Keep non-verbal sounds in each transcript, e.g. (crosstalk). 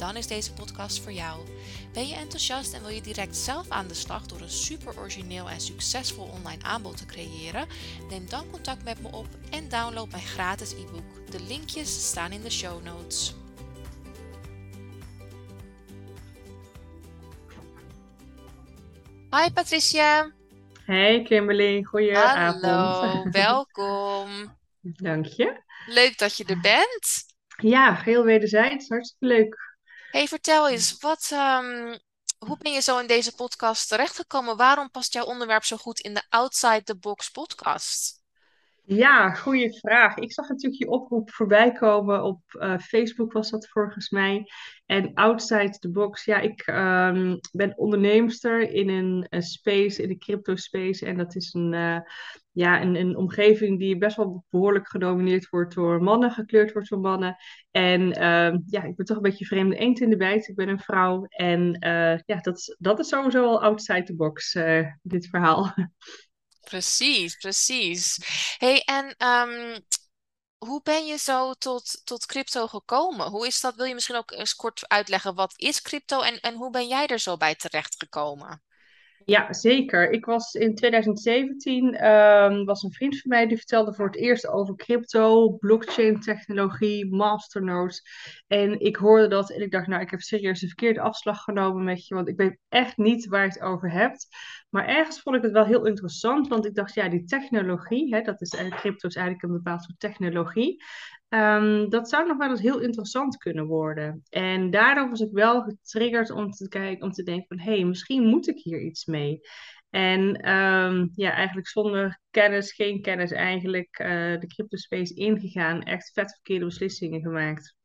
Dan is deze podcast voor jou. Ben je enthousiast en wil je direct zelf aan de slag door een super origineel en succesvol online aanbod te creëren? Neem dan contact met me op en download mijn gratis e-book. De linkjes staan in de show notes. Hi Patricia. Hey Kimberly, goedenavond. Hallo, (laughs) welkom. Dank je. Leuk dat je er bent. Ja, heel wederzijds, hartstikke leuk. Hey, vertel eens, wat, ehm, hoe ben je zo in deze podcast terechtgekomen? Waarom past jouw onderwerp zo goed in de Outside the Box podcast? Ja, goede vraag. Ik zag natuurlijk je oproep voorbij komen. Op eh, Facebook was dat volgens mij. En outside the box. Ja, ik ehm, ben onderneemster in een, een, space, in de crypto space. En dat is een, uh, ja, een, een omgeving die best wel behoorlijk gedomineerd wordt door mannen, gekleurd wordt door mannen. En ehm, ja, ik ben toch een beetje vreemde eend in de bijt. Ik ben een vrouw. En uh, ja, dat is, dat is sowieso al outside the box, dit verhaal. Precies, precies. Hey, en um, hoe ben je zo tot, tot crypto gekomen? Hoe is dat? Wil je misschien ook eens kort uitleggen wat is crypto en, en hoe ben jij er zo bij terechtgekomen? Ja, zeker. Ik was in 2017, um, was een vriend van mij die vertelde voor het eerst over crypto, blockchain technologie, masternodes. En ik hoorde dat en ik dacht, nou, ik heb serieus de verkeerde afslag genomen met je, want ik weet echt niet waar je het over hebt. Maar ergens vond ik het wel heel interessant, want ik dacht, ja, die technologie, hè, dat is crypto is eigenlijk een bepaald soort technologie. Um, dat zou nog wel eens heel interessant kunnen worden. En daardoor was ik wel getriggerd om te kijken, om te denken van, hé, hey, misschien moet ik hier iets mee. En um, ja, eigenlijk zonder kennis, geen kennis eigenlijk, uh, de crypto space ingegaan, echt vet verkeerde beslissingen gemaakt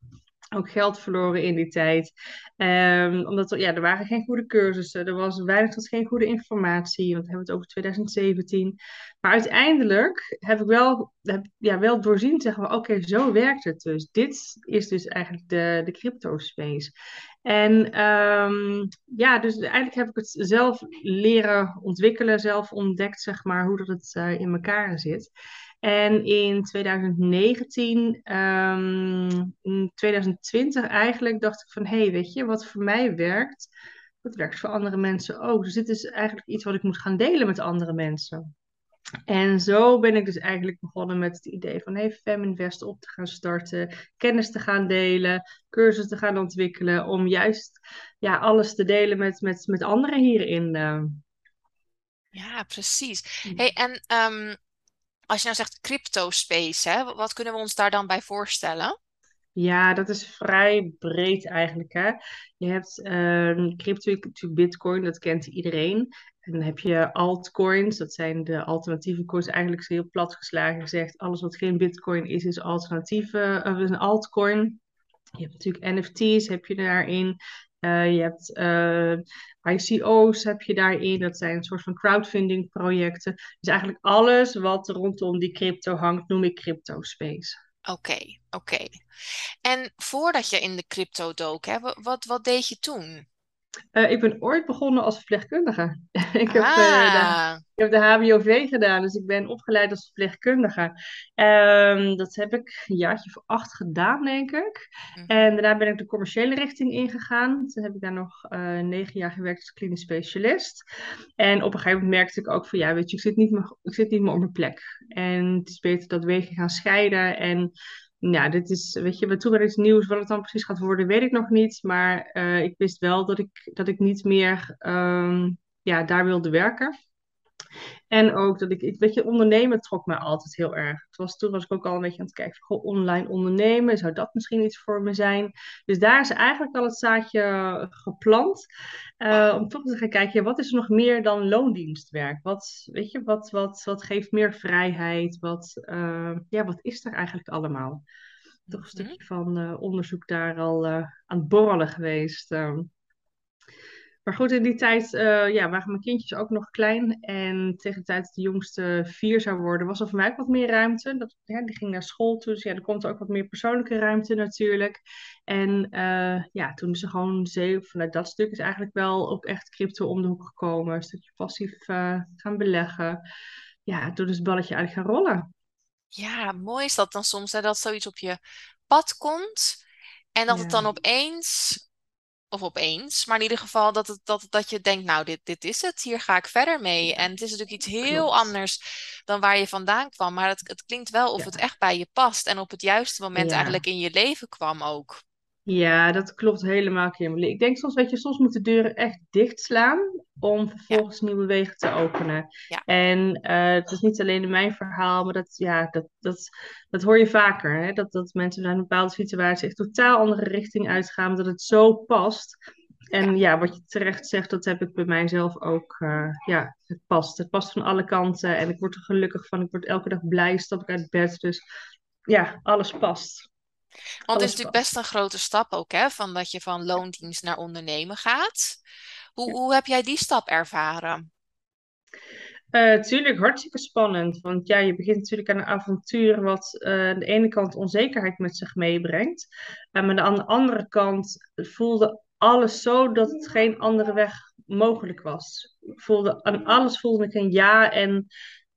ook geld verloren in die tijd. Um, omdat er, ja, er waren geen goede cursussen, er was weinig tot geen goede informatie, want we hebben het over 2017. Maar uiteindelijk heb ik wel, heb, ja, wel doorzien, zeggen we, oké, zo werkt het dus. Dit is dus eigenlijk de, de crypto space. En um, ja, dus eigenlijk heb ik het zelf leren ontwikkelen, zelf ontdekt, zeg maar, hoe dat het uh, in elkaar zit. En in 2019, um, in 2020 eigenlijk, dacht ik van, hé, hey, weet je, wat voor mij werkt, dat werkt voor andere mensen ook. Dus dit is eigenlijk iets wat ik moet gaan delen met andere mensen. En zo ben ik dus eigenlijk begonnen met het idee van hey, Feminvest op te gaan starten, kennis te gaan delen, cursussen te gaan ontwikkelen, om juist ja, alles te delen met, met, met anderen hierin. Uh. Ja, precies. Hey, en um, als je nou zegt crypto space, hè, wat kunnen we ons daar dan bij voorstellen? Ja, dat is vrij breed eigenlijk. Hè? Je hebt uh, crypto, natuurlijk bitcoin, dat kent iedereen. En dan heb je altcoins, dat zijn de alternatieve coins. Eigenlijk heel plat geslagen gezegd, alles wat geen bitcoin is, is alternatieve, is een altcoin. Je hebt natuurlijk NFT's, heb je daarin. Uh, je hebt uh, ICO's heb je daarin. Dat zijn een soort van crowdfunding projecten. Dus eigenlijk alles wat rondom die crypto hangt, noem ik crypto space. Oké, oké. En voordat je in de crypto dook, hè, wat, wat deed je toen? Uh, ik ben ooit begonnen als verpleegkundige. (laughs) ik, heb, uh, de, ik heb de HBOV gedaan, dus ik ben opgeleid als verpleegkundige. Um, dat heb ik een jaartje of acht gedaan, denk ik. Mm. En daarna ben ik de commerciële richting ingegaan. Toen heb ik daar nog uh, negen jaar gewerkt als klinisch specialist. En op een gegeven moment merkte ik ook van, ja, weet je, ik zit niet meer, ik zit niet meer op mijn plek. En het is beter dat wegen gaan scheiden en ja, dit is, weet je, toen iets nieuws. Wat het dan precies gaat worden, weet ik nog niet. Maar uh, ik wist wel dat ik, dat ik niet meer um, ja, daar wilde werken. En ook dat ik, weet je, ondernemen trok mij altijd heel erg. Het was, toen was ik ook al een beetje aan het kijken, goh, online ondernemen, zou dat misschien iets voor me zijn? Dus daar is eigenlijk al het zaadje geplant. Uh, om toch te gaan kijken, ja, wat is er nog meer dan loondienstwerk? Wat, weet je, wat, wat, wat geeft meer vrijheid? Wat, uh, ja, wat is er eigenlijk allemaal? Toch een stukje van uh, onderzoek daar al aan het borrelen geweest. Maar goed, in die tijd uh, ja, waren mijn kindjes ook nog klein. En tegen de tijd dat de jongste vier zou worden, was er voor mij ook wat meer ruimte. Dat, ja, die ging naar school toe, dus ja, er komt ook wat meer persoonlijke ruimte natuurlijk. En uh, ja, toen ze gewoon zeven, vanuit dat stuk is eigenlijk wel ook echt crypto om de hoek gekomen. Een stukje passief uh, gaan beleggen. Ja, toen is het balletje eigenlijk gaan rollen. Ja, mooi is dat dan soms, hè, dat zoiets op je pad komt. En dat het dan opeens of opeens, maar in ieder geval dat, het, dat, dat je denkt, nou, dit, dit is het, hier ga ik verder mee. En het is natuurlijk iets heel anders dan waar je vandaan kwam, maar het, het klinkt wel of het echt bij je past en op het juiste moment eigenlijk in je leven kwam ook. Ja, dat klopt helemaal, Kimberly. Ik denk soms, weet je, soms moeten deuren echt dichtslaan om vervolgens nieuwe wegen te openen. Ja. En uh, het is niet alleen in mijn verhaal, maar dat, ja, dat, dat, dat hoor je vaker. Hè? Dat, dat mensen naar een bepaalde situatie echt totaal andere richting uitgaan, dat het zo past. En ja. wat je terecht zegt, dat heb ik bij mijzelf ook. Uh, ja, het past. Het past van alle kanten en ik word er gelukkig van. Ik word elke dag blij, stap ik uit bed. Dus ja, alles past. Want het is natuurlijk best een grote stap ook, hè? Van dat je van loondienst naar ondernemen gaat. Hoe, hoe heb jij die stap ervaren? Uh, tuurlijk, hartstikke spannend. Want ja, je begint natuurlijk aan een avontuur wat uh, aan de ene kant onzekerheid met zich meebrengt. Uh, maar aan de andere kant voelde alles zo dat het geen andere weg mogelijk was. Voelde, aan alles voelde ik een ja. En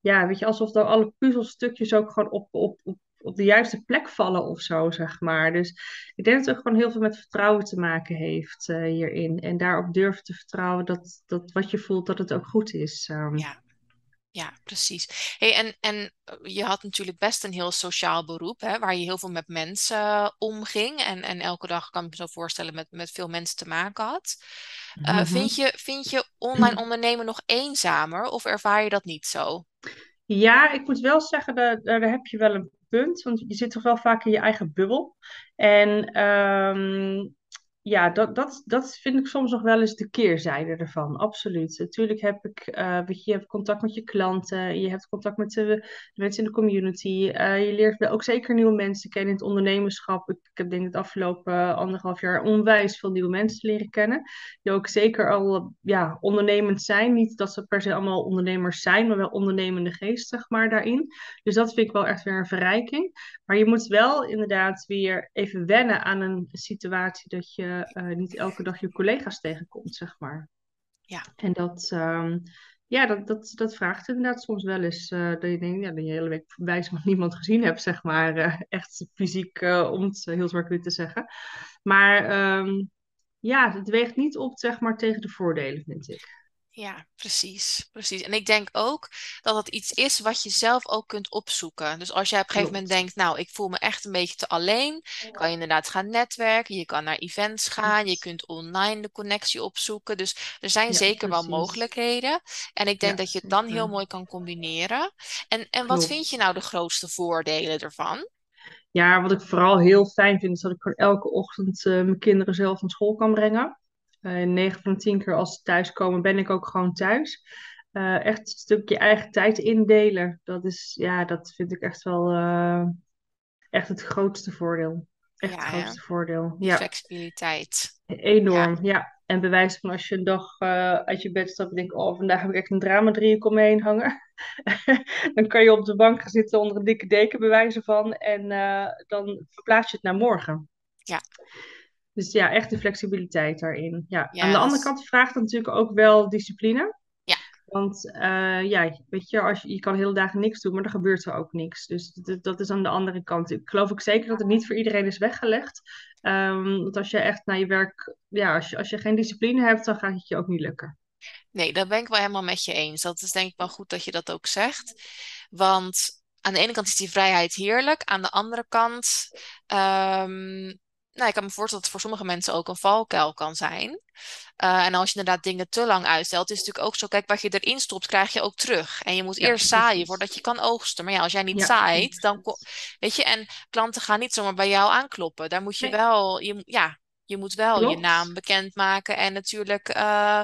ja, weet je, alsof dan alle puzzelstukjes ook gewoon op, op, op op de juiste plek vallen of zo, zeg maar. Dus ik denk dat het ook gewoon heel veel met vertrouwen te maken heeft uh, hierin. En daarop durven te vertrouwen dat, dat wat je voelt, dat het ook goed is. Um. Ja. Ja, precies. Hey, en, en eh, je had natuurlijk best een heel sociaal beroep, hè, waar je heel veel met mensen omging. En, en elke dag kan ik me zo voorstellen met, met veel mensen te maken had. Uh, mm -hmm. vind, je, vind je online (clears throat) ondernemen nog eenzamer of ervaar je dat niet zo? Ja, ik moet wel zeggen, daar, daar heb je wel een punt. Want je zit toch wel vaak in je eigen bubbel. En um, ja, dat, dat, dat vind ik soms nog wel eens de keerzijde ervan. Absoluut. Natuurlijk heb ik, uh, weet je, je hebt contact met je klanten, je hebt contact met de, mensen in de community. Uh, je leert ook zeker nieuwe mensen kennen in het ondernemerschap. Ik, ik heb denk ik het afgelopen anderhalf jaar onwijs veel nieuwe mensen leren kennen. Die ook zeker al ja, ondernemend zijn. Niet dat ze per se allemaal ondernemers zijn, maar wel ondernemende geest, zeg maar, daarin. Dus dat vind ik wel echt weer een verrijking. Maar je moet wel inderdaad weer even wennen aan een situatie dat je uh, niet elke dag je collega's tegenkomt, zeg maar. Ja. En dat, um, ja, dat, dat, dat vraagt inderdaad soms wel eens uh, dat je denkt, ja, dat je hele week is, maar (laughs) niemand gezien hebt, zeg maar. Uh, echt fysiek, om het heel zwart-wit te zeggen. Maar um, ja, het weegt niet op, zeg maar, tegen de voordelen, vind ik. Ja, precies, precies. En ik denk ook dat dat iets is wat je zelf ook kunt opzoeken. Dus als jij op een gegeven moment denkt, nou, ik voel me echt een beetje te alleen, kan je inderdaad gaan netwerken, je kan naar events gaan, je kunt online de connectie opzoeken. Dus er zijn zeker wel mogelijkheden. En ik denk dat je het dan heel mooi kan combineren. En, en wat vind je nou de grootste voordelen ervan? Ja, wat ik vooral heel fijn vind, is dat ik gewoon elke ochtend uh, mijn kinderen zelf van school kan brengen. Uh, eh, 9 van de 10 keer als ze thuiskomen, ben ik ook gewoon thuis. Uh, echt een stukje eigen tijd indelen. Dat is, ja, dat vind ik echt wel uh, echt het grootste voordeel. Echt ja, het grootste ja. voordeel. Ja. Flexibiliteit. Enorm, ja. ja. En bewijs van als je een dag uh, uit je bed stapt en denkt, oh, vandaag heb ik echt een drama driehoek om me heen hangen. (laughs) dan kan je op de bank gaan zitten onder een dikke deken bewijzen van. En dan verplaats je het naar morgen. Ja. Dus ja, echt de flexibiliteit daarin. Ja. Aan de andere kant vraagt het natuurlijk ook wel discipline. Ja. Want uh, ja, weet je, als je, je kan hele dagen niks doen, maar er gebeurt er ook niks. Dus dat, dat is aan de andere kant. Ik geloof ook zeker dat het niet voor iedereen is weggelegd. Um, want als je echt naar je werk, ja, als je, als je geen discipline hebt, dan gaat het je ook niet lukken. Nee, daar ben ik wel helemaal met je eens. Dat is denk ik wel goed dat je dat ook zegt. Want aan de ene kant is die vrijheid heerlijk. Aan de andere kant um, nou, ik kan me voorstellen dat het voor sommige mensen ook een valkuil kan zijn. Uh, en als je inderdaad dingen te lang uitstelt, is het natuurlijk ook zo, kijk, wat je erin stopt, krijg je ook terug. En je moet ja, eerst zaaien voordat je kan oogsten. Maar ja, als jij niet ja, zaait, dan, weet je, en klanten gaan niet zomaar bij jou aankloppen. Daar moet je nee. wel, je, ja, je moet wel Klopt. je naam bekendmaken en natuurlijk... Uh,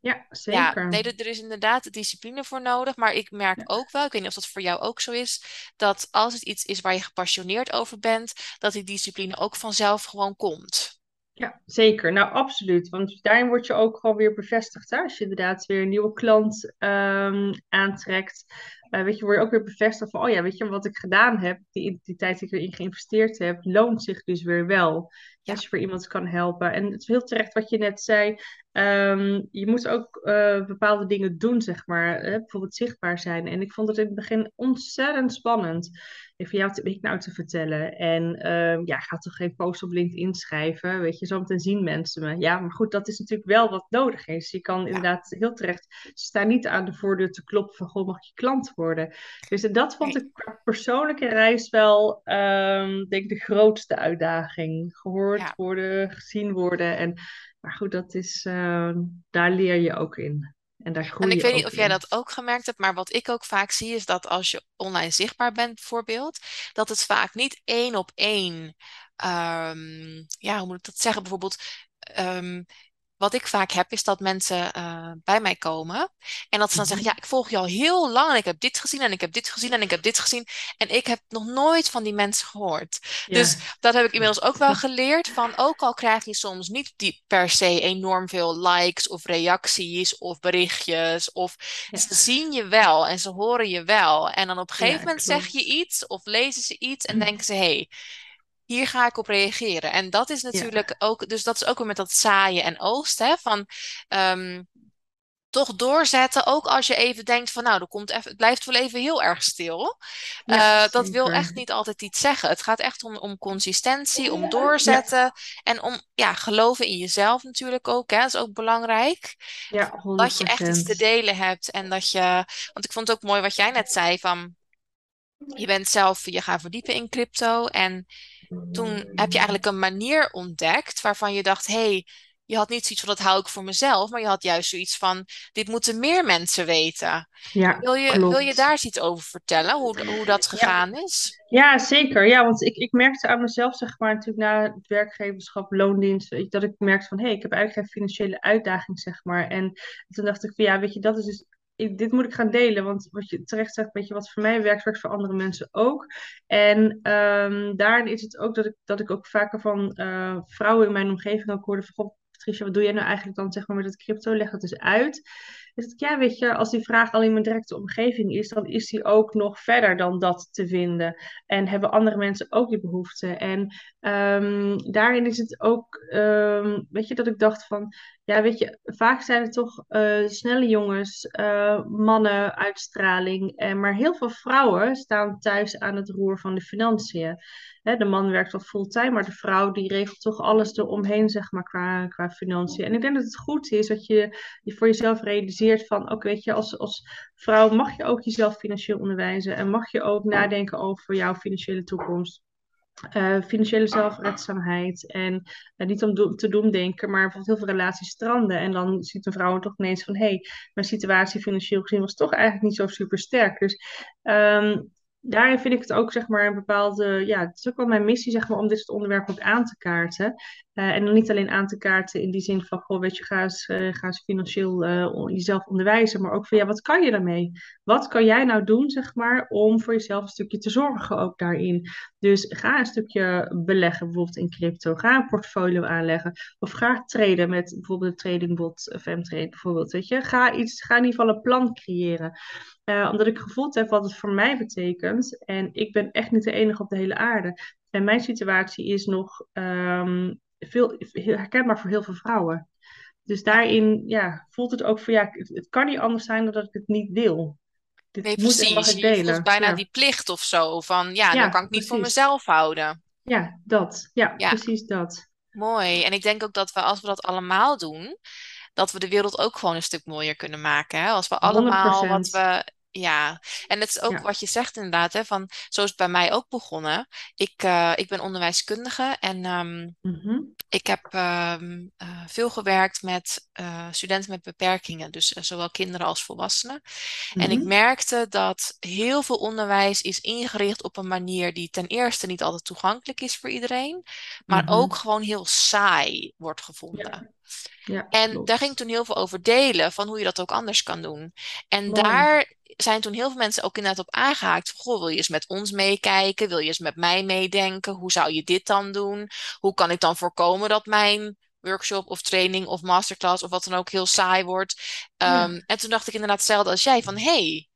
ja, zeker. Ja, nee, er is inderdaad discipline voor nodig. Maar ik merk ja. ook wel, ik weet niet of dat voor jou ook zo is, dat als het iets is waar je gepassioneerd over bent, dat die discipline ook vanzelf gewoon komt. Ja, zeker. Nou, absoluut. Want daarin word je ook gewoon weer bevestigd. Hè? Als je inderdaad weer een nieuwe klant ehm, aantrekt. Uh, weet je, word je ook weer bevestigd van, oh ja, weet je, wat ik gedaan heb, die identiteit die ik erin geïnvesteerd heb, loont zich dus weer wel. Ja. Als je voor iemand kan helpen. En het is heel terecht wat je net zei. Um, je moet ook uh, bepaalde dingen doen, zeg maar. Hè? Bijvoorbeeld zichtbaar zijn. En ik vond het in het begin ontzettend spannend. Even jou te, ik nou te vertellen. En uh, ja, ga toch geen post op LinkedIn schrijven. Weet je, zometeen zien mensen me. Ja, maar goed, dat is natuurlijk wel wat nodig is. Je kan ja. inderdaad heel terecht sta niet aan de voordeur te kloppen van goh, mag je klant worden. Dus dat vond ik qua persoonlijke reis wel, um, denk ik, de grootste uitdaging. Gehoord ja. worden, gezien worden. En maar goed, dat is, uh, daar leer je ook in. En, daar groei en ik weet niet of jij dat ook gemerkt hebt, maar wat ik ook vaak zie is dat als je online zichtbaar bent bijvoorbeeld, dat het vaak niet één op één, um, ja, hoe moet ik dat zeggen, bijvoorbeeld um, wat ik vaak heb, is dat mensen uh, bij mij komen. En dat ze dan zeggen, ja, ik volg je al heel lang en ik heb dit gezien en ik heb dit gezien en ik heb dit gezien. En ik heb nog nooit van die mensen gehoord. Ja. Dus dat heb ik inmiddels ook wel (laughs) geleerd. Van ook al krijg je soms niet die per se enorm veel likes of reacties of berichtjes. Of ja. ze zien je wel en ze horen je wel. En dan op een gegeven ja, moment klopt. zeg je iets of lezen ze iets en denken ze, hé, hey, hier ga ik op reageren. En dat is natuurlijk ja. ook, dus dat is ook weer met dat zaaien en oogsten, van um, toch doorzetten, ook als je even denkt van nou, er komt even, het blijft wel even heel erg stil. Ja, uh, dat wil echt niet altijd iets zeggen. Het gaat echt om, om consistentie, om doorzetten en om ja, geloven in jezelf natuurlijk ook. Hè? Dat is ook belangrijk. Ja, 100%. Dat je echt iets te delen hebt en dat je, want ik vond het ook mooi wat jij net zei van je bent zelf je gaat verdiepen in crypto en toen heb je eigenlijk een manier ontdekt waarvan je dacht, hé, hey, je had niet zoiets van dat hou ik voor mezelf, maar je had juist zoiets van dit moeten meer mensen weten. Ja, wil, je, klopt. wil je daar eens iets over vertellen, hoe, hoe dat gegaan ja. is? Ja, zeker. Ja, want ik, ik merkte aan mezelf, zeg maar, natuurlijk na het werkgeverschap, loondienst, dat ik merkte van hé, hey, ik heb eigenlijk geen financiële uitdaging, zeg maar. En toen dacht ik van ja, weet je, dat is dus ik, dit moet ik gaan delen. Want wat je terecht zegt, weet je, wat voor mij werkt, werkt voor andere mensen ook. En um, daarin is het ook dat ik, dat ik ook vaker van uh, vrouwen in mijn omgeving ook hoorde van, Patricia, wat doe jij nou eigenlijk dan zeg maar met het crypto? Leg dat eens uit. Dus dat, ja, weet je, als die vraag al in mijn directe omgeving is, dan is die ook nog verder dan dat te vinden. En hebben andere mensen ook die behoefte. En um, daarin is het ook, um, weet je, dat ik dacht van, ja, weet je, vaak zijn het toch uh, snelle jongens, uh, mannen, uitstraling. En, maar heel veel vrouwen staan thuis aan het roer van de financiën. Hè, de man werkt wat fulltime, maar de vrouw die regelt toch alles eromheen, zeg maar, qua, qua financiën. En ik denk dat het goed is dat je, je voor jezelf realiseert van, ook weet je, als, als vrouw mag je ook jezelf financieel onderwijzen en mag je ook nadenken over jouw financiële toekomst. Uh, financiële zelfredzaamheid en uh, niet om te doen denken, maar bijvoorbeeld heel veel relaties stranden. En dan ziet een vrouw toch ineens van, hé, hey, mijn situatie financieel gezien was toch eigenlijk niet zo super sterk. Dus um, daarin vind ik het ook, zeg maar, een bepaalde, ja, het is ook wel mijn missie, zeg maar, om dit soort onderwerpen ook aan te kaarten. Uh, en dan niet alleen aan te kaarten in die zin van, goh, weet je, ga eens, uh, ga eens financieel uh, jezelf onderwijzen, maar ook van, ja, wat kan je daarmee? Wat kan jij nou doen, zeg maar, om voor jezelf een stukje te zorgen ook daarin? Dus ga een stukje beleggen, bijvoorbeeld in crypto. Ga een portfolio aanleggen. Of ga traden met bijvoorbeeld een tradingbot, Femtrade bijvoorbeeld, weet je. Ga, iets, ga in ieder geval een plan creëren. Omdat ik gevoeld heb wat het voor mij betekent. En ik ben echt niet de enige op de hele aarde. En mijn situatie is nog um, veel, herkenbaar voor heel veel vrouwen. Dus daarin ja, voelt het ook voor ja, het, kan niet anders zijn dan dat ik het niet wil. Dit nee, moet precies. En mag ik delen. Je bijna ja. die plicht of zo. Van ja, ja dat kan ik niet voor mezelf houden. Ja, dat. Ja, ja, precies dat. Mooi. En ik denk ook dat we, als we dat allemaal doen, dat we de wereld ook gewoon een stuk mooier kunnen maken. Hè? Als we allemaal 100%. wat we ja, en het is ook ja. wat je zegt inderdaad, hè, van, zo is het bij mij ook begonnen. Ik, uh, ik ben onderwijskundige en um, mm-hmm. ik heb um, uh, veel gewerkt met uh, studenten met beperkingen, dus zowel kinderen als volwassenen. En ik merkte dat heel veel onderwijs is ingericht op een manier die ten eerste niet altijd toegankelijk is voor iedereen, maar ook gewoon heel saai wordt gevonden. Ja. Ja, en klopt. daar ging toen heel veel over delen, van hoe je dat ook anders kan doen. En daar zijn toen heel veel mensen ook inderdaad op aangehaakt. Goh, wil je eens met ons meekijken? Wil je eens met mij meedenken? Hoe zou je dit dan doen? Hoe kan ik dan voorkomen dat mijn workshop of training of masterclass of wat dan ook heel saai wordt? Ehm, en toen dacht ik inderdaad hetzelfde als jij van hey,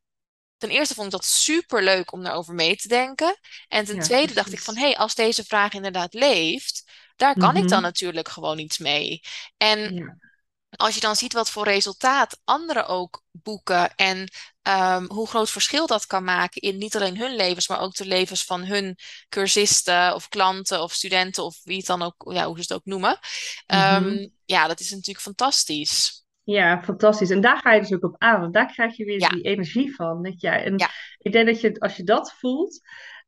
ten eerste vond ik dat super leuk om daarover mee te denken. En ten tweede dacht ik van hé, hey, als deze vraag inderdaad leeft, daar kan ik dan mhm. natuurlijk gewoon iets mee. En als je dan ziet wat voor resultaat anderen ook boeken en um, hoe groot verschil dat kan maken in niet alleen hun levens, maar ook de levens van hun cursisten of klanten of studenten of wie het dan ook, ja, hoe ze het ook noemen. Um, Ja, dat is natuurlijk fantastisch. Ja, fantastisch. En daar ga je dus ook op aan, want daar krijg je weer die energie van. Dat je, en ik denk dat je, als je dat voelt,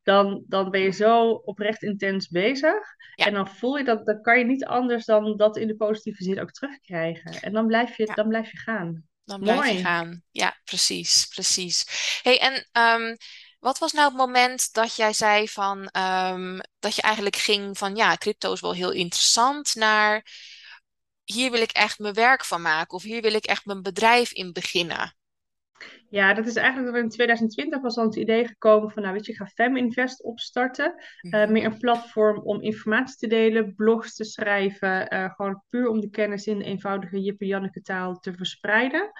dan, dan ben je zo oprecht intens bezig. En dan voel je dat, dan kan je niet anders dan dat in de positieve zin ook terugkrijgen. En dan blijf je, dan blijf je gaan. Dan blijf je gaan. Ja, precies, precies. Hey, en um, wat was nou het moment dat jij zei van um, dat je eigenlijk ging van ja, crypto is wel heel interessant naar hier wil ik echt mijn werk van maken of hier wil ik echt mijn bedrijf in beginnen? Ja, dat is eigenlijk in 2020 was al het idee gekomen van, nou weet je, ik ga FemInvest opstarten. Uh, meer een platform om informatie te delen, blogs te schrijven, uh, gewoon puur om de kennis in eenvoudige Jippe Janneke taal te verspreiden.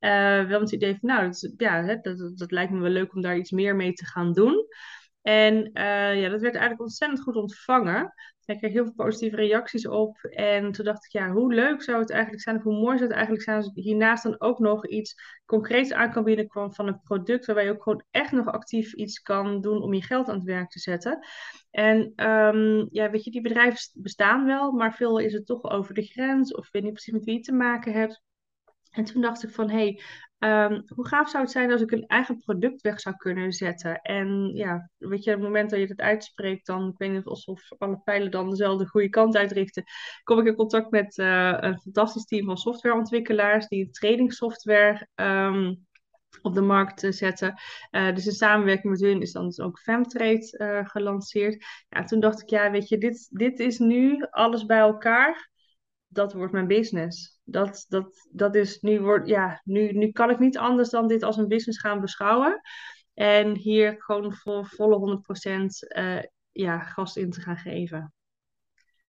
Uh, wel met het idee van, nou, dat, ja, dat, dat, dat, lijkt me wel leuk om daar iets meer mee te gaan doen. En ja, dat werd eigenlijk ontzettend goed ontvangen. Ik kreeg heel veel positieve reacties op. En toen dacht ik, ja, hoe leuk zou het eigenlijk zijn, of hoe mooi zou het eigenlijk zijn als hiernaast dan ook nog iets concreets aan kan binnenkomen van een product, waarbij je ook gewoon echt nog actief iets kan doen om je geld aan het werk te zetten. En um, ja, weet je, die bedrijven bestaan wel, maar veel is het toch over de grens, of weet niet precies met wie je te maken hebt. En toen dacht ik van, hé, hey, Ehm, hoe gaaf zou het zijn als ik een eigen product weg zou kunnen zetten? En ja, weet je, op het moment dat je het uitspreekt, dan, ik weet niet of alle pijlen dan dezelfde goede kant uitrichten, kom ik in contact met uh, een fantastisch team van softwareontwikkelaars die een tradingsoftware um, op de markt uh, zetten. Uh, dus in samenwerking met hun is dan dus ook Femtrade gelanceerd. Ja, toen dacht ik, ja, weet je, dit, dit is nu alles bij elkaar dat wordt mijn business. Dat, dat, dat is nu, wordt, ja, nu, nu kan ik niet anders dan dit als een business gaan beschouwen. En hier gewoon voor volle 100% uh, eh, ja, gas in te gaan geven.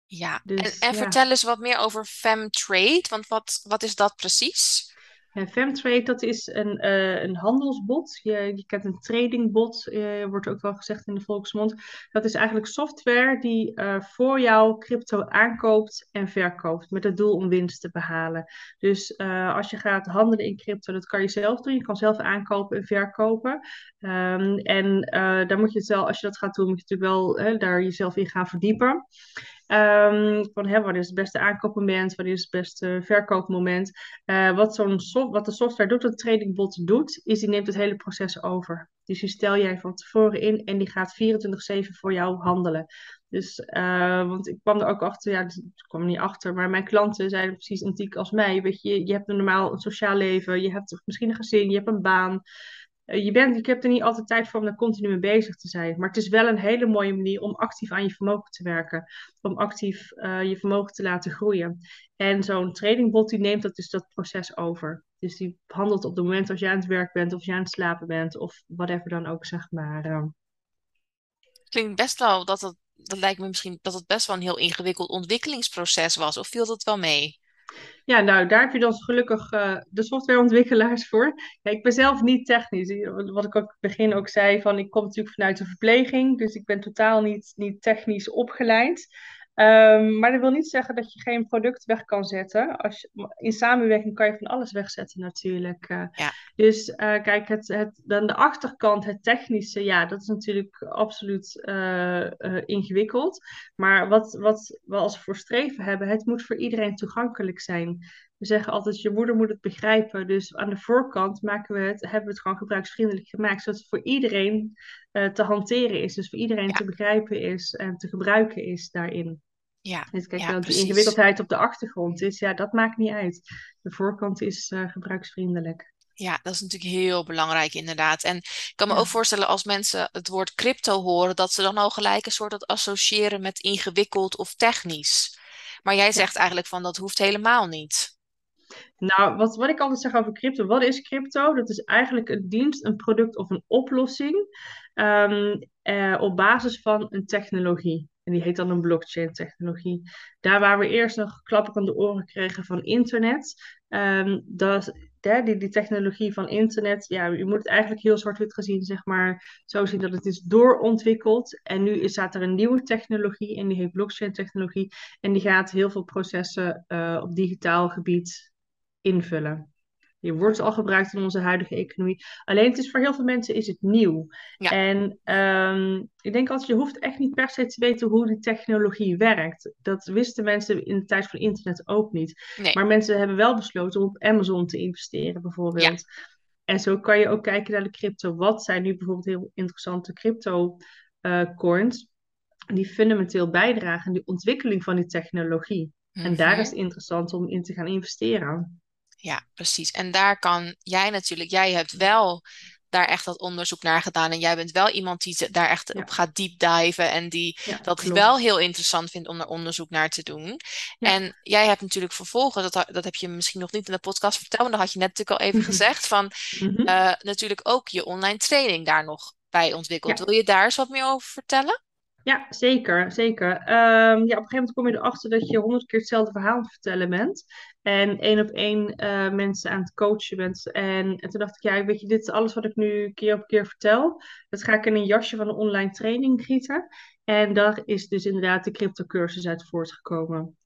Ja, dus, en, en vertel eens wat meer over Femtrade, want wat, wat is dat precies? Ja, Femtrade, dat is een, uh, een handelsbot. Je, je kent een tradingbot, uh, wordt ook wel gezegd in de volksmond. Dat is eigenlijk software die uh, voor jou crypto aankoopt en verkoopt. Met het doel om winst te behalen. Dus als je gaat handelen in crypto, dat kan je zelf doen. Je kan zelf aankopen en verkopen. Um, en daar moet je het wel, als je dat gaat doen, moet je natuurlijk wel daar jezelf in gaan verdiepen. Um, van hè, wat is het beste aankoopmoment, wat is het beste verkoopmoment. Uh, wat, zo'n wat de software doet, wat tradingbot doet, is die neemt het hele proces over. Dus die stel jij van tevoren in en die gaat 24-7 voor jou handelen. Dus, uh, want ik kwam er ook achter, ja, ik kwam er niet achter, maar mijn klanten zijn precies antiek als mij. Weet je, je hebt normaal een sociaal leven, je hebt misschien een gezin, je hebt een baan. Eh, je, bent, je hebt er niet altijd tijd voor om daar continu mee bezig te zijn. Maar het is wel een hele mooie manier om actief aan je vermogen te werken. Om actief uh, je vermogen te laten groeien. En zo'n tradingbot die neemt dat dus dat proces over. Dus die handelt op het moment als jij aan het werk bent of je aan het slapen bent of whatever dan ook, zeg maar. Uh. Klinkt best wel dat dat lijkt me misschien dat het best wel een heel ingewikkeld ontwikkelingsproces was. Of viel dat wel mee? Ja, nou, daar heb je dan gelukkig uh, de softwareontwikkelaars voor. Ik ben zelf niet technisch. Wat ik ook het begin ook zei, van ik kom natuurlijk vanuit de verpleging, dus ik ben totaal niet, niet technisch opgeleid. Um, maar dat wil niet zeggen dat je geen product weg kan zetten. Als je, in samenwerking kan je van alles wegzetten natuurlijk. Uh, ja. Dus uh, kijk, het, het, dan de achterkant, het technische, ja, dat is natuurlijk absoluut uh, ingewikkeld. Maar wat, wat we als voor streven hebben, het moet voor iedereen toegankelijk zijn. We zeggen altijd, je moeder moet het begrijpen. Dus aan de voorkant maken we het, hebben we het gewoon gebruiksvriendelijk gemaakt, zodat het voor iedereen te hanteren is. Dus voor iedereen te begrijpen is en te gebruiken is daarin. Ja, dus kijk, ja, de ingewikkeldheid op de achtergrond is, ja, dat maakt niet uit. De voorkant is uh, gebruiksvriendelijk. Ja, dat is natuurlijk heel belangrijk inderdaad. En ik kan me ook voorstellen als mensen het woord crypto horen, dat ze dan al gelijk een soort dat associëren met ingewikkeld of technisch. Maar jij zegt eigenlijk van dat hoeft helemaal niet. Nou, wat, wat ik altijd zeg over crypto, wat is crypto? Dat is eigenlijk een dienst, een product of een oplossing ehm, eh, op basis van een technologie. En die heet dan een blockchain-technologie. Daar waar we eerst nog klappen aan de oren kregen van internet, um, dat, die, die technologie van internet, ja, je moet het eigenlijk heel zwart-wit gezien, zeg maar, zo zien dat het is doorontwikkeld. En nu staat er een nieuwe technologie en die heet blockchain-technologie. En die gaat heel veel processen uh, op digitaal gebied invullen. Die wordt al gebruikt in onze huidige economie. Alleen het is voor heel veel mensen is het nieuw. Ja. En um, ik denk altijd, je hoeft echt niet per se te weten hoe die technologie werkt. Dat wisten mensen in de tijd van internet ook niet. Nee. Maar mensen hebben wel besloten om op Amazon te investeren, bijvoorbeeld. Ja. En zo kan je ook kijken naar de crypto. Wat zijn nu bijvoorbeeld heel interessante crypto uh, coins? Die fundamenteel bijdragen aan de ontwikkeling van die technologie. En daar mhm. is het interessant om in te gaan investeren. Ja, precies. En daar kan jij natuurlijk, jij hebt wel daar echt dat onderzoek naar gedaan. En jij bent wel iemand die daar echt op gaat deep diven. En die dat wel heel interessant vindt om er onderzoek naar te doen. En jij hebt natuurlijk vervolgens, dat, dat heb je misschien nog niet in de podcast verteld, maar dat had je net natuurlijk al even mhm. gezegd, van mhm. eh, natuurlijk ook je online training daar nog bij ontwikkeld. Wil je daar eens wat meer over vertellen? Ja, zeker, zeker. Um, ja, op een gegeven moment kom je erachter dat je honderd keer hetzelfde verhaal het vertellen bent. En één op één uh, mensen aan het coachen bent. En, en, toen dacht ik, ja, weet je, dit is alles wat ik nu keer op keer vertel. Dat ga ik in een jasje van een online training gieten. En daar is dus inderdaad de crypto cursus uit voortgekomen.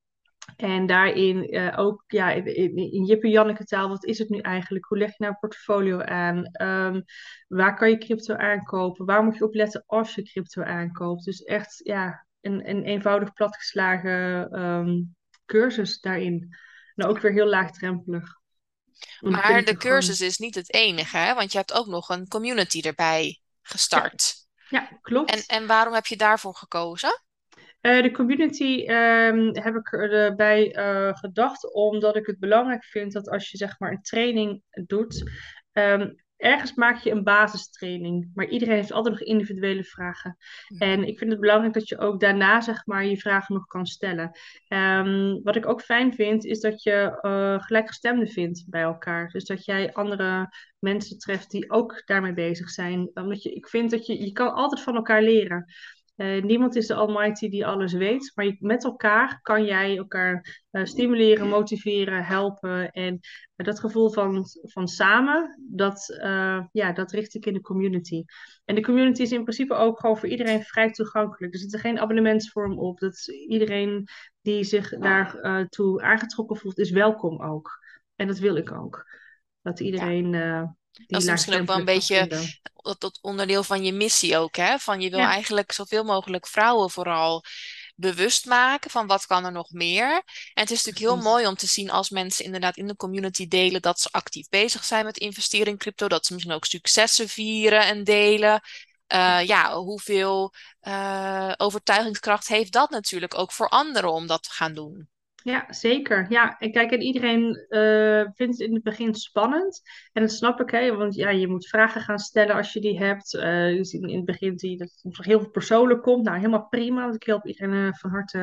En daarin uh, ook ja, in, in Jippe Janneke taal, wat is het nu eigenlijk? Hoe leg je nou een portfolio aan? Um, waar kan je crypto aankopen? Waar moet je op letten als je crypto aankoopt? Dus echt ja, een, een eenvoudig platgeslagen um, cursus daarin. Nou, ook weer heel laagdrempelig. Maar de cursus is niet het enige, hè? want je hebt ook nog een community erbij gestart. Ja, ja klopt. En, en waarom heb je daarvoor gekozen? Uh, de community um, heb ik erbij uh, gedacht, omdat ik het belangrijk vind dat als je zeg maar een training doet, um, ergens maak je een basistraining, maar iedereen heeft altijd nog individuele vragen. En ik vind het belangrijk dat je ook daarna zeg maar je vragen nog kan stellen. Um, wat ik ook fijn vind, is dat je uh, gelijkgestemden vindt bij elkaar. Dus dat jij andere mensen treft die ook daarmee bezig zijn. Omdat je, ik vind dat je, je kan altijd van elkaar leren. Uh, niemand is de Almighty die alles weet, maar met elkaar kan jij elkaar uh, stimuleren, motiveren, helpen. En uh, dat gevoel van, van samen, dat, ja, dat richt ik in de community. En de community is in principe ook gewoon voor iedereen vrij toegankelijk. Er zit er geen abonnementsvorm op. Dat iedereen die zich daartoe aangetrokken voelt, is welkom ook. En dat wil ik ook. Dat iedereen. Ja dat is misschien ook wel een beetje dat, onderdeel van je missie ook, hè? Van je wil eigenlijk zoveel mogelijk vrouwen vooral bewust maken van wat kan er nog meer. En het is natuurlijk heel mooi om te zien als mensen inderdaad in de community delen dat ze actief bezig zijn met investeren in crypto, dat ze misschien ook successen vieren en delen. Uh, ja, hoeveel uh, overtuigingskracht heeft dat natuurlijk ook voor anderen om dat te gaan doen? Ja, zeker. Ja, en kijk, en iedereen uh, vindt het in het begin spannend. En dat snap ik, hè, want ja, je moet vragen gaan stellen als je die hebt. Uh, dus in, in, het begin zie je dat het heel veel persoonlijk komt. Nou, helemaal prima, want ik help iedereen uh, van harte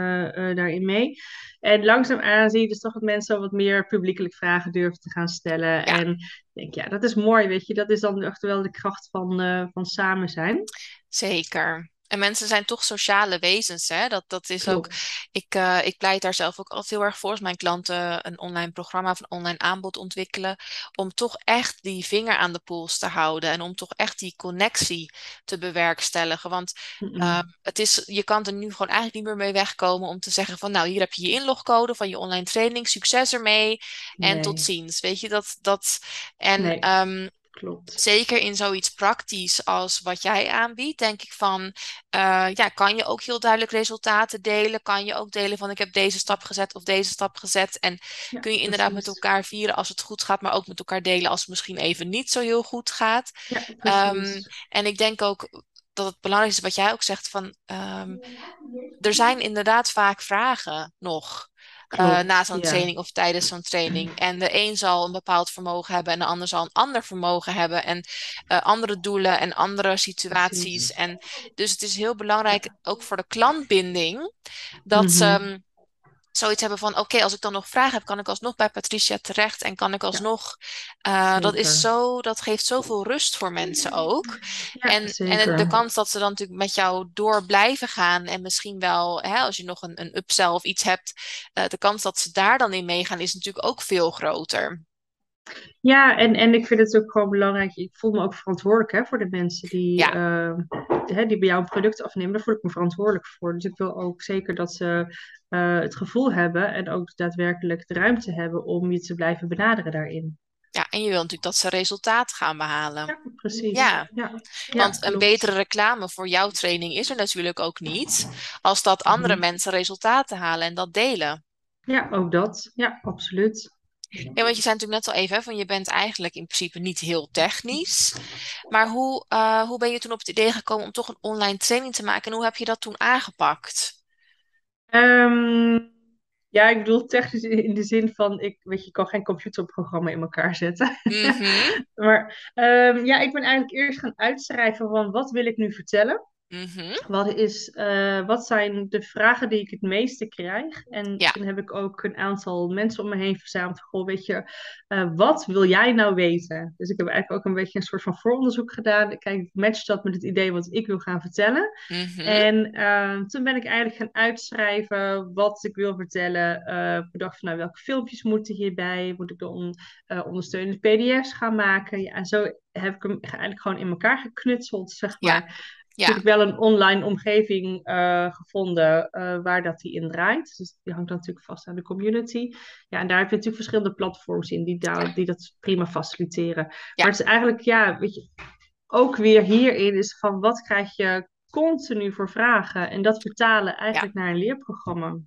daarin mee. En langzaamaan zie je dus toch dat mensen wat meer publiekelijk vragen durven te gaan stellen. En ik denk, ja, dat is mooi, weet je. Dat is dan echt wel de kracht van, van samen zijn. Zeker. En mensen zijn toch sociale wezens. Hè? Dat, dat is ook. Ik, uh, ik pleit daar zelf ook altijd heel erg voor als mijn klanten een online programma of een online aanbod ontwikkelen. Om toch echt die vinger aan de pols te houden. En om toch echt die connectie te bewerkstelligen. Want uh, het is, je kan er nu gewoon eigenlijk niet meer mee wegkomen om te zeggen van nou, hier heb je je inlogcode van je online training. Succes ermee. En tot ziens. Weet je dat. dat en nee. um, Klopt. Zeker in zoiets praktisch als wat jij aanbiedt, denk ik van, uh, ja, kan je ook heel duidelijk resultaten delen? Kan je ook delen van ik heb deze stap gezet of deze stap gezet? En kun je inderdaad met elkaar vieren als het goed gaat, maar ook met elkaar delen als het misschien even niet zo heel goed gaat. Ja, um, en ik denk ook dat het belangrijk is wat jij ook zegt van, um, er zijn inderdaad vaak vragen nog. Uh, na zo'n training of tijdens zo'n training. (clears throat) En de een zal een bepaald vermogen hebben en de ander zal een ander vermogen hebben. En uh, andere doelen en andere situaties. En dus het is heel belangrijk, ook voor de klantbinding, dat ze. Zoiets hebben van: oké, als ik dan nog vragen heb, kan ik alsnog bij Patricia terecht en kan ik Ja, alsnog. eh, dat is zo, dat geeft zoveel rust voor mensen ook. Ja, En, en de kans dat ze dan natuurlijk met jou door blijven gaan en misschien wel, hè, als je nog een, een upsell of iets hebt, eh, de kans dat ze daar dan in meegaan is natuurlijk ook veel groter. Ja, en, en ik vind het ook gewoon belangrijk. Ik voel me ook verantwoordelijk hè, voor de mensen die, Ja, eh, hè, die bij jou een product afnemen. Daar voel ik me verantwoordelijk voor. Dus ik wil ook zeker dat ze eh, het gevoel hebben en ook daadwerkelijk de ruimte hebben om je te blijven benaderen daarin. ja, en je wil natuurlijk dat ze resultaat gaan behalen. Ja, precies. Ja, Ja, ja, want een betere reclame voor jouw training is er natuurlijk ook niet, als dat andere Mhm. mensen resultaten halen en dat delen. Ja, ook dat. Ja, absoluut. Ja, want je zei natuurlijk net al even, hè, van je bent eigenlijk in principe niet heel technisch. Maar hoe, eh, hoe ben je toen op het idee gekomen om toch een online training te maken en hoe heb je dat toen aangepakt? Ehm, ja, ik bedoel technisch in in de zin van, ik weet je, ik kan geen computerprogramma in elkaar zetten. Mhm, (laughs) Maar ehm, ja, ik ben eigenlijk eerst gaan uitschrijven van wat wil ik nu vertellen. Mhm. Wat is, eh, wat zijn de vragen die ik het meeste krijg? En Ja, toen heb ik ook een aantal mensen om me heen verzameld. Goh, weet je, eh, wat wil jij nou weten? Dus ik heb eigenlijk ook een beetje een soort van vooronderzoek gedaan. Kijk, matcht dat met het idee wat ik wil gaan vertellen? mhm. En eh, toen ben ik eigenlijk gaan uitschrijven wat ik wil vertellen. Eh ik dacht van, nou, welke filmpjes moeten hierbij? Moet ik dan ondersteunende PDF's gaan maken? Ja, en zo heb ik hem eigenlijk gewoon in elkaar geknutseld, zeg maar. Ja, Natuurlijk wel een online omgeving eh, gevonden eh, waar dat die in draait. Dus die hangt natuurlijk vast aan de community. Ja, en daar heb je natuurlijk verschillende platforms in die, ja, daar, die dat prima faciliteren. ja, Maar het is eigenlijk, ja, weet je, ook weer hierin is van wat krijg je continu voor vragen en dat vertalen eigenlijk naar een leerprogramma.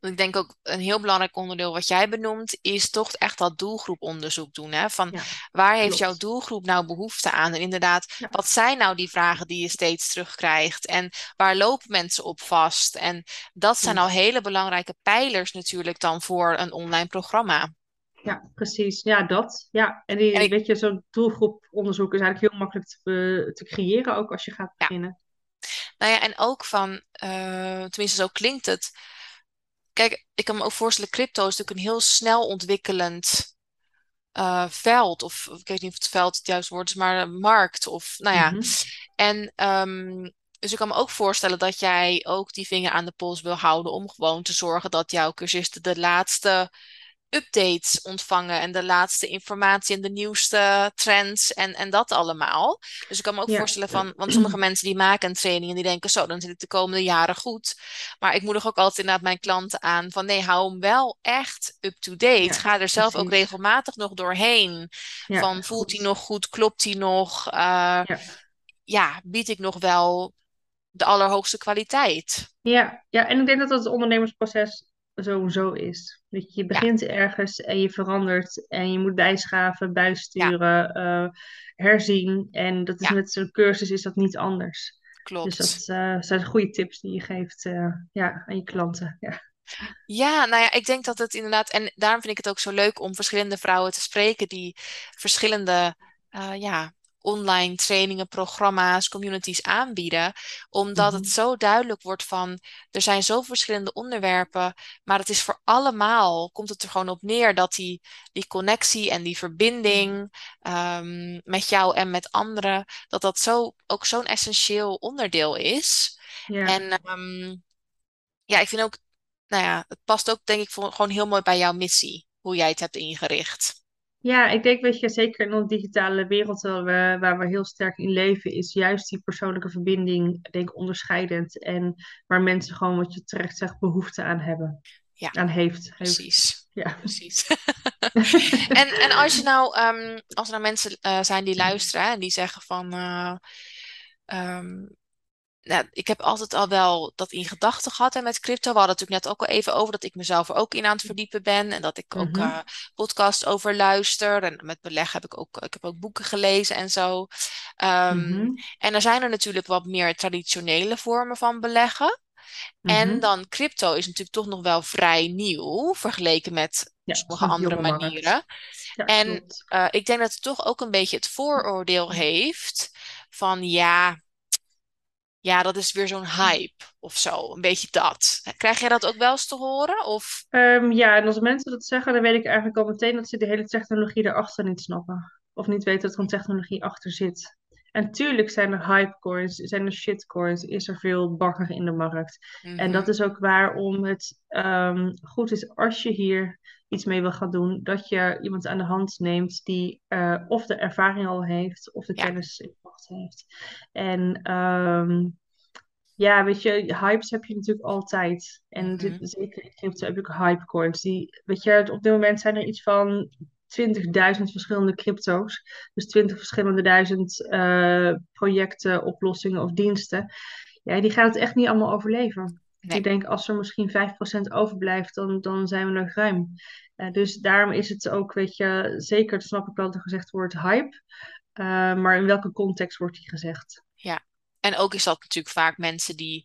Want ik denk ook een heel belangrijk onderdeel wat jij benoemt, is toch echt dat doelgroeponderzoek doen. Hè? Van Ja, waar heeft jouw doelgroep nou behoefte aan? En inderdaad, Ja, wat zijn nou die vragen die je steeds terugkrijgt? En waar lopen mensen op vast? En dat zijn al hele belangrijke pijlers natuurlijk dan voor een online programma. Ja, precies. Ja, dat. Ja, en En die, ik, weet je, zo'n doelgroeponderzoek is eigenlijk heel makkelijk te, te creëren, ook als je gaat ja, beginnen. nou ja, en ook van, eh, tenminste zo klinkt het. Kijk, ik kan me ook voorstellen, crypto is natuurlijk een heel snel ontwikkelend eh, veld, of ik weet niet of het veld het juiste woord is, maar een markt, of nou ja. Mhm. En ehm, dus ik kan me ook voorstellen dat jij ook die vinger aan de pols wil houden om gewoon te zorgen dat jouw cursisten de laatste updates ontvangen en de laatste informatie en de nieuwste trends en, en dat allemaal. Dus ik kan me ook Ja. voorstellen van, want sommige mensen die maken een training en die denken zo, dan zit ik de komende jaren goed. Maar ik moedig ook altijd inderdaad mijn klanten aan van nee, hou hem wel echt up-to-date. Ja, Ga er zelf ook regelmatig nog doorheen. Ja, Van voelt hij nog goed, klopt hij nog? Uh, Ja. ja, bied ik nog wel de allerhoogste kwaliteit? Ja, ja, en ik denk dat dat het ondernemersproces sowieso is. Dat je, Ja, begint ergens en je verandert en je moet bijschaven, ja, bijsturen, eh, herzien. En dat is ja, met zo'n cursus is dat niet anders. Dus dat klopt. eh, zijn goede tips die je geeft eh, ja, aan je klanten. Ja. Ja, nou ja, ik denk dat het inderdaad, en daarom vind ik het ook zo leuk om verschillende vrouwen te spreken die verschillende, ja, online trainingen, programma's, communities aanbieden, omdat het Mhm. zo duidelijk wordt van, er zijn zo verschillende onderwerpen, maar het is voor allemaal, komt het er gewoon op neer dat die, die connectie en die verbinding ehm, met jou en met anderen, dat dat zo, ook zo'n essentieel onderdeel is. En ehm, ja, ik vind ook nou ja, het past ook denk ik voor, gewoon heel mooi bij jouw missie, hoe jij het hebt ingericht. Ja, ik denk, weet je, zeker in onze digitale wereld waar we, waar we heel sterk in leven, is juist die persoonlijke verbinding, denk ik, onderscheidend. En waar mensen gewoon, wat je terecht zegt, behoefte aan hebben. Ja, Aan heeft. heeft. precies. Ja. Precies. (laughs) En, en als je nou, ehm, als er nou mensen eh, zijn die luisteren en die zeggen van, eh, ehm, nou, ik heb altijd al wel dat in gedachten gehad hè, met crypto. We hadden het natuurlijk net ook al even over dat ik mezelf er ook in aan het verdiepen ben. En dat ik ook uh, Mhm. podcasts over luister. En met beleg heb ik ook, ik heb ook boeken gelezen en zo. Um, Mhm. en er zijn er natuurlijk wat meer traditionele vormen van beleggen. En Mhm. dan crypto is natuurlijk toch nog wel vrij nieuw vergeleken met Ja, sommige andere manieren. Ja, En uh, ik denk dat het toch ook een beetje het vooroordeel heeft van ja ja, dat is weer zo'n hype of zo. Een beetje dat. Krijg jij dat ook wel eens te horen? Of... Ehm, ja, en als mensen dat zeggen, dan weet ik eigenlijk al meteen dat ze de hele technologie erachter niet snappen. Of niet weten dat er een technologie achter zit. En tuurlijk zijn er hypecoins, zijn er shitcoins, is er veel bagger in de markt. En dat Mhm. is ook waarom het ehm, goed is als je hier iets mee wil gaan doen, dat je iemand aan de hand neemt die eh, of de ervaring al heeft, of de Ja. kennis in pacht heeft. En ehm, ja, weet je, hypes heb je natuurlijk altijd. En dit, Mhm. zeker in crypto heb ik hypecoins. Die, weet je, op dit moment zijn er iets van 20.000 verschillende crypto's. Dus 20 verschillende duizend eh, projecten, oplossingen of diensten. Ja, die gaan het echt niet allemaal overleven. Nee. Ik denk als er misschien 5% overblijft, dan, dan zijn we nog ruim. Eh, dus daarom is het ook, weet je, zeker, dat snap ik wel dat er gezegd wordt hype. Eh, maar in welke context wordt die gezegd? Ja. En ook is dat natuurlijk vaak mensen die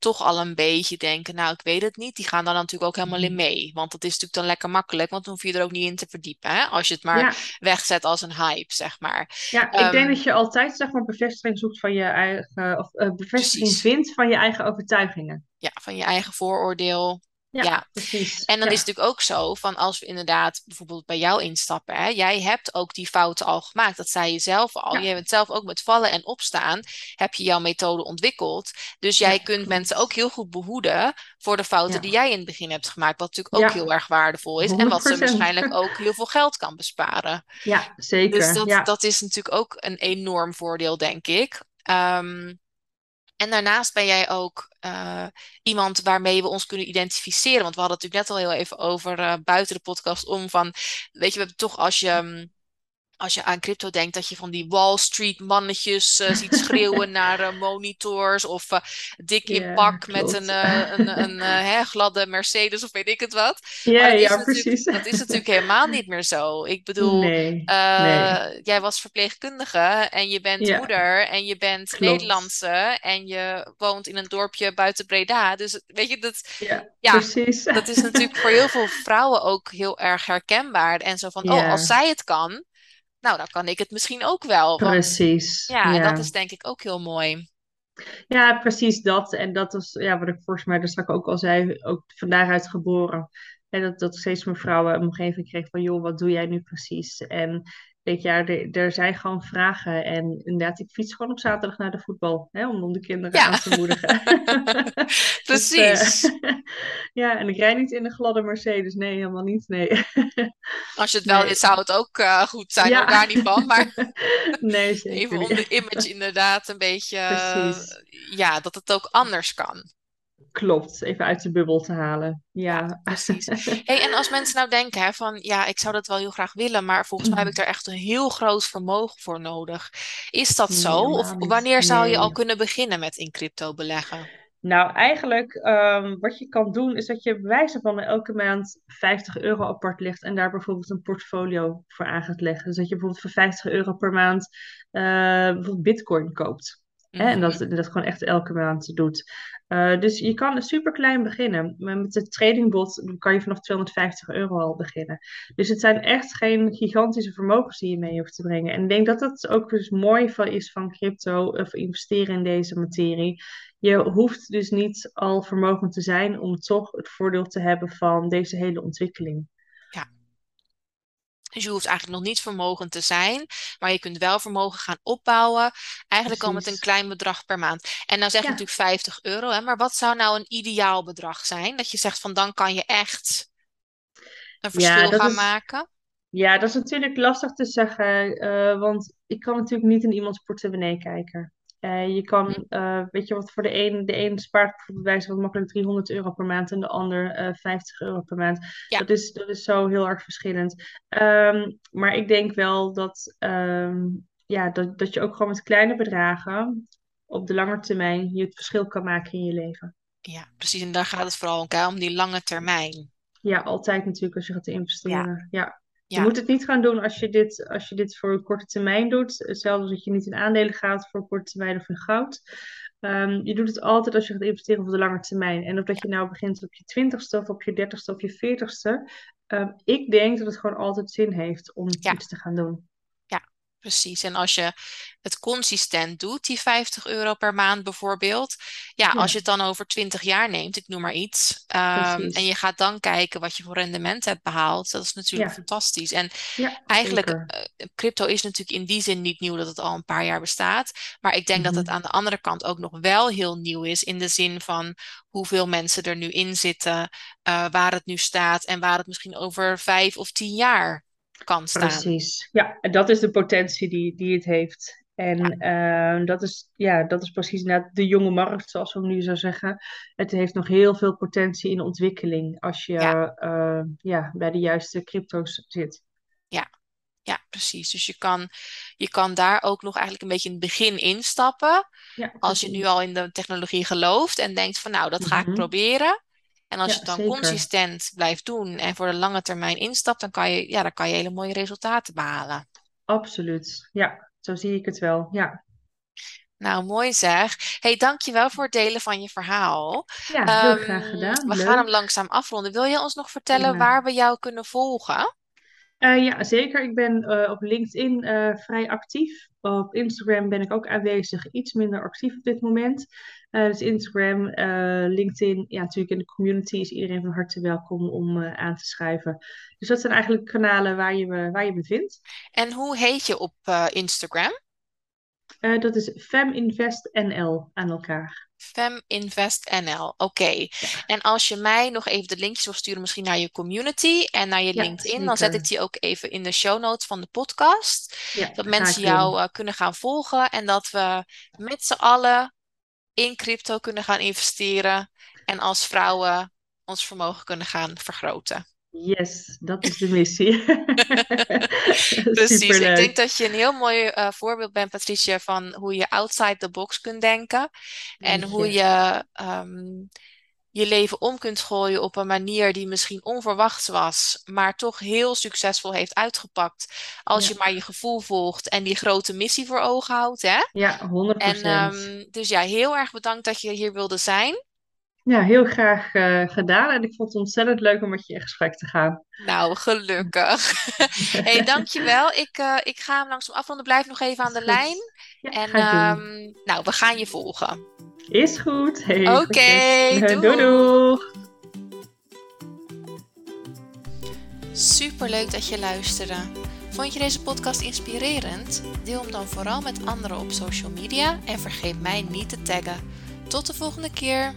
toch al een beetje denken, nou, ik weet het niet. Die gaan dan natuurlijk ook helemaal in mee. Want dat is natuurlijk dan lekker makkelijk, want dan hoef je er ook niet in te verdiepen. Hè? Als je het maar Ja, wegzet als een hype, zeg maar. Ja, ik denk Ehm, dat je altijd zeg maar bevestiging zoekt van je eigen, of eh, bevestiging precies. vindt van je eigen overtuigingen. Ja, van je eigen vooroordeel. Ja, Ja. precies. En dan is het natuurlijk ook zo van als we inderdaad bijvoorbeeld bij jou instappen, hè, jij hebt ook die fouten al gemaakt. Dat zei je zelf al. ja, Je bent zelf ook met vallen en opstaan, heb je jouw methode ontwikkeld. Dus jij kunt mensen ook heel goed behoeden voor de fouten die jij in het begin hebt gemaakt. Wat natuurlijk ook heel erg waardevol is en wat ze 100%. waarschijnlijk (laughs) ook heel veel geld kan besparen. Ja, Dus zeker. dat, Ja, dat is natuurlijk ook een enorm voordeel, denk ik. Ehm, en daarnaast ben jij ook eh, iemand waarmee we ons kunnen identificeren. Want we hadden het natuurlijk net al heel even over eh, buiten de podcast om van, weet je, we hebben toch als je, mm, als je aan crypto denkt, dat je van die Wall Street mannetjes eh, (laughs) ziet schreeuwen naar eh, monitors of eh, dik in pak met een, een, (laughs) een hè, gladde Mercedes of weet ik het wat. Maar dat is ja, natuurlijk, precies. dat is natuurlijk helemaal niet meer zo. Ik bedoel, Nee, nee. jij was verpleegkundige en je bent moeder en je bent klopt. Nederlandse en je woont in een dorpje buiten Breda. Dus weet je, dat, Ja, precies. dat is natuurlijk voor heel veel vrouwen ook heel erg herkenbaar. En zo van, oh, (laughs) als zij het kan, nou, dan kan ik het misschien ook wel. Want precies. ja, dat is denk ik ook heel mooi. Ja, precies dat. En dat is ja, wat ik volgens mij daar straks ook al zei, ook van daaruit geboren. En dat, dat steeds meer vrouwen een omgeving kreeg van, joh, wat doe jij nu precies? En weet je, ja, er, er zijn gewoon vragen. En inderdaad, ik fiets gewoon op zaterdag naar de voetbal, hè, om, de kinderen Ja, aan te moedigen. (laughs) Dus eh, precies. (laughs) ja, en ik rijd niet in een gladde Mercedes. Nee, helemaal niet. Nee. (laughs) Als je het wel Nee. is, zou het ook eh, goed zijn, Ja. daar niet van. Maar Nee, zeker even om de image inderdaad een beetje, ja, dat het ook anders kan. Klopt. Even uit de bubbel te halen. Ja, Ja. precies. Hey, en als mensen nou denken hè, van ja, ik zou dat wel heel graag willen, maar volgens mij heb ik er echt een heel groot vermogen voor nodig. Is dat zo? Nee, Of wanneer zou je al kunnen beginnen met in crypto beleggen? Nou, eigenlijk ehm, wat je kan doen is dat je bij wijze van elke maand 50 euro apart legt en daar bijvoorbeeld een portfolio voor aan gaat leggen. Dus dat je bijvoorbeeld voor 50 euro per maand eh, bijvoorbeeld Bitcoin koopt. Hè? En dat, Mhm. dat gewoon echt elke maand doet. Eh, dus je kan super klein beginnen. Met de tradingbot kan je vanaf 250 euro al beginnen. Dus het zijn echt geen gigantische vermogens die je mee hoeft te brengen. En ik denk dat dat ook dus mooi van is van crypto of investeren in deze materie. Je hoeft dus niet al vermogend te zijn om toch het voordeel te hebben van deze hele ontwikkeling. Ja, dus je hoeft eigenlijk nog niet vermogend te zijn, maar je kunt wel vermogen gaan opbouwen, eigenlijk al met een klein bedrag per maand. En nou zeg je Ja, natuurlijk 50 euro, hè, maar wat zou nou een ideaal bedrag zijn? Dat je zegt van dan kan je echt een ja, verschil dat gaan is, maken? ja, dat is natuurlijk lastig te zeggen, eh, want ik kan natuurlijk niet in iemands portemonnee kijken. Eh, je Hm? kan, eh, weet je wat, voor de een, de een spaart bijvoorbeeld bij wijze van makkelijk 300 euro per maand en de ander eh 50 euro per maand. Ja, Dat is, dat is zo heel erg verschillend. Ehm, maar ik denk wel dat, ehm, ja, dat, dat je ook gewoon met kleine bedragen op de lange termijn je het verschil kan maken in je leven. ja, precies. En daar gaat het vooral om, om die lange termijn. Ja, altijd natuurlijk als je gaat Ja, investeren. Ja. Je moet het niet gaan doen als je dit, als je dit voor een korte termijn doet. Hetzelfde als dat je niet in aandelen gaat voor een korte termijn of in goud. Ehm, je doet het altijd als je gaat investeren op de lange termijn. En of dat je nou begint op je twintigste of op je dertigste of je veertigste. ehm, ik denk dat het gewoon altijd zin heeft om ja, iets te gaan doen. Precies. En als je het consistent doet, die 50 euro per maand bijvoorbeeld. Ja, Ja. als je het dan over 20 jaar neemt, ik noem maar iets. ehm, en je gaat dan kijken wat je voor rendement hebt behaald. Dat is natuurlijk Ja. fantastisch. En Ja, eigenlijk, eh, crypto is natuurlijk in die zin niet nieuw dat het al een paar jaar bestaat. Maar ik denk dat het Mhm. aan de andere kant ook nog wel heel nieuw is. In de zin van hoeveel mensen er nu in zitten, eh, waar het nu staat en waar het misschien over vijf of tien jaar kan staan. Precies. Ja, en dat is de potentie die, die het heeft. En eh, dat, is, ja, dat is precies net de jonge markt, zoals we hem nu zo zeggen. Het heeft nog heel veel potentie in ontwikkeling als je Ja. eh, ja, bij de juiste crypto's zit. Ja, precies. Dus je kan, je kan daar ook nog eigenlijk een beetje in het begin instappen. Ja, Als je nu al in de technologie gelooft en denkt van nou, dat ga ik Mhm. proberen. En als je het dan zeker. consistent blijft doen en voor de lange termijn instapt, dan kan je, ja, dan kan je hele mooie resultaten behalen. Absoluut. Ja, zo zie ik het wel. Ja, Nou, mooi zeg. Hey, dankjewel voor het delen van je verhaal. ja heel graag Ehm, gedaan. we Leuk. gaan hem langzaam afronden. Wil je ons nog vertellen waar we jou kunnen volgen? Eh, ja, zeker. Ik ben eh, op LinkedIn eh, vrij actief. Op Instagram ben ik ook aanwezig, iets minder actief op dit moment. Dus Instagram, LinkedIn, ja, natuurlijk in de community is iedereen van harte welkom om aan te schrijven. Dus dat zijn eigenlijk kanalen waar je me, waar je me vindt. En hoe heet je op Instagram? Eh, dat is FemInvestNL aan elkaar. FemInvestNL. Oké. Ja, En als je mij nog even de linkjes wil sturen, misschien naar je community en naar je ja LinkedIn, dan zet ik die ook even in de show notes van de podcast. Ja, Dat mensen jou eh, kunnen gaan volgen en dat we met z'n allen in crypto kunnen gaan investeren en als vrouwen ons vermogen kunnen gaan vergroten. Yes, dat is de missie. (laughs) (laughs) Precies. Ik denk dat je een heel mooi eh, voorbeeld bent, Patricia, van hoe je outside the box kunt denken. En hoe je. je ehm, je leven om kunt gooien op een manier die misschien onverwachts was, maar toch heel succesvol heeft uitgepakt. Als je maar je gevoel volgt en die grote missie voor ogen houdt, hè? ja, 100%. En ehm, dus ja, heel erg bedankt dat je hier wilde zijn. Ja, heel graag eh, gedaan. En ik vond het ontzettend leuk om met je in gesprek te gaan. Nou, gelukkig. (laughs) hey, dankjewel. Ik, eh, ik ga hem langzaam afronden. Blijf nog even aan de lijn. Ja, En ehm, nou, we gaan je volgen. Is goed. Hey, Oké, groetjes. doei. Doei doeg. Superleuk dat je luisterde. Vond je deze podcast inspirerend? Deel hem dan vooral met anderen op social media en vergeet mij niet te taggen. Tot de volgende keer.